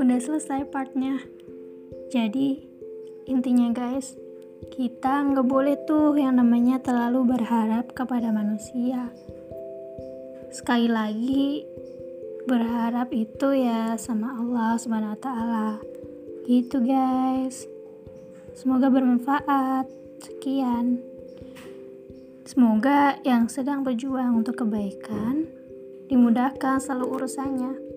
Udah selesai partnya. Jadi, intinya guys, kita nggak boleh tuh yang namanya terlalu berharap kepada manusia. Sekali lagi, berharap itu ya sama Allah Subhanahu wa taala. Gitu guys. Semoga bermanfaat. Sekian. Semoga yang sedang berjuang untuk kebaikan dimudahkan selalu urusannya.